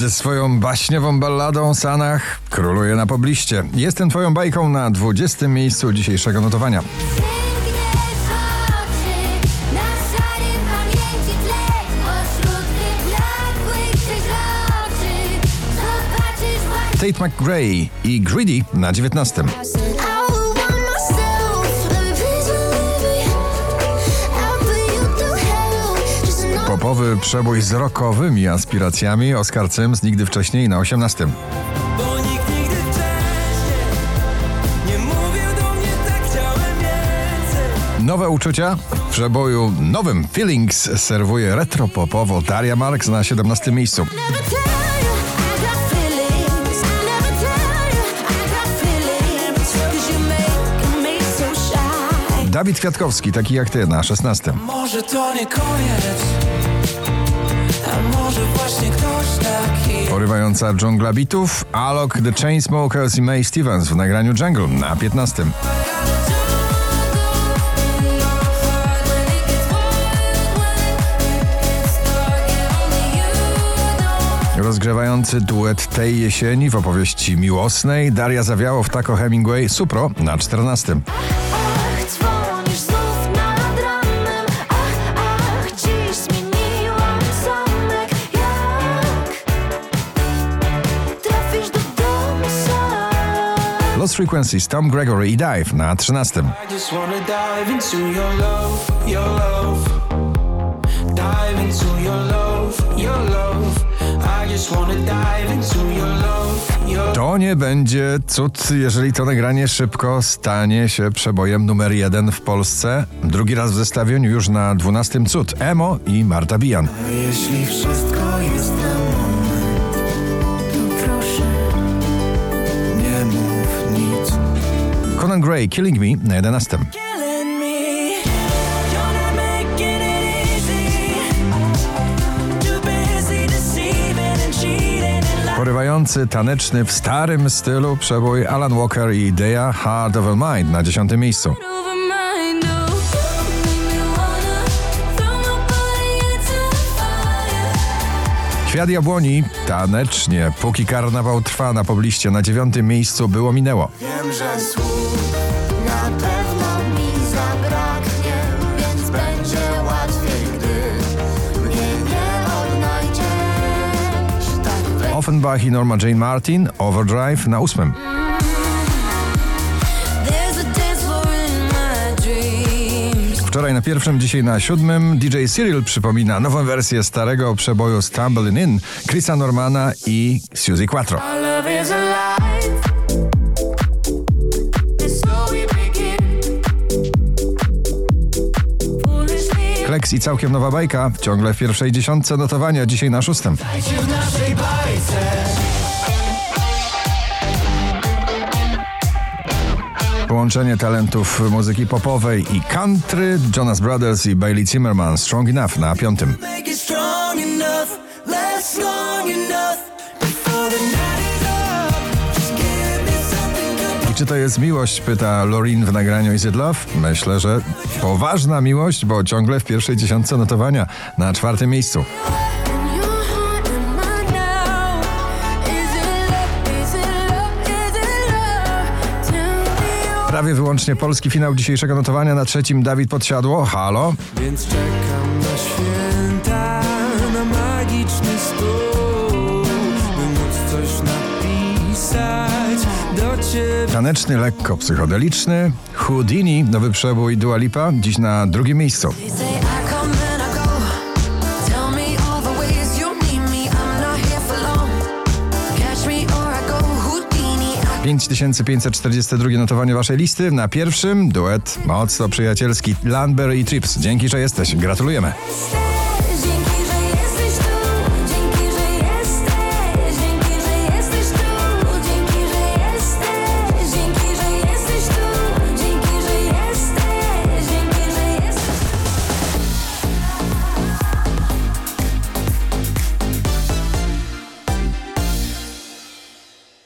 Ze swoją baśniową balladą Sanach króluje na pobliście. Jestem twoją bajką na 20. miejscu dzisiejszego notowania. Tate McRae i Greedy na 19. Popowy przebój z rockowymi aspiracjami Oscar Sims nigdy wcześniej na 18. Bo nikt nigdy wcześniej nie mówił do mnie tak chciałem więcej Nowe uczucia w przeboju nowym Feelings serwuje retro-popowo Daria Marks na 17. miejscu. Dawid Kwiatkowski, taki jak ty, na 16. Może to nie koniec Porywająca dżungla bitów, Alok, The Chainsmokers i May Stevens w nagraniu Jungle na 15. Rozgrzewający duet tej jesieni w opowieści miłosnej Daria Zawiało w Taco Hemingway Supro na 14. Lost Frequencies, Tom Gregory i Dive na 13. I just wanna dive into your love, your love Dive into your love, your love I just wanna dive into your love, your To nie będzie cud, jeżeli to nagranie szybko stanie się przebojem numer jeden w Polsce. Drugi raz w zestawieniu już na 12 cud. Emo i Marta Bijan. Jeśli wszystko jest Conan Gray, Killing Me na 11. killing me. You're not making it easy. Too busy deceiving and cheating and lying. Porywający, taneczny, w starym stylu przebój Alan Walker i Idea Heart of a Mind na 10 miejscu. Kwiat jabłoni, tanecznie, póki karnawał trwa na pobliście na 9 miejscu było minęło. Wiem, że słów Na pewno mi zabraknie, więc będzie łatwiej, gdy mnie nie odnajdziesz. Tak. Offenbach i Norma Jane Martin, Overdrive na 8. Wczoraj na pierwszym, dzisiaj na siódmym DJ Cyril przypomina nową wersję starego przeboju Stumbling In Chrisa Normana i Suzy Quattro. Kleks i całkiem nowa bajka, ciągle w pierwszej dziesiątce notowania, dzisiaj na szóstym. Dajcie w naszej bajce. Połączenie talentów muzyki popowej i country, Jonas Brothers i Bailey Zimmerman, Strong Enough na piątym. I czy to jest miłość, pyta Lorin w nagraniu Is It Love? Myślę, że poważna miłość, bo ciągle w pierwszej dziesiątce notowania, na czwartym miejscu. Prawie wyłącznie polski finał dzisiejszego notowania, na trzecim Dawid Podsiadło, halo. Więc czekam na święta, na magiczny stół, by móc coś napisać do ciebie. Taneczny, lekko psychodeliczny, Houdini, nowy przebój Dua Lipa, dziś na drugim miejscu. 5542 notowanie waszej listy, na pierwszym duet mocno przyjacielski Landberry i Trips. Dzięki, że jesteś, gratulujemy.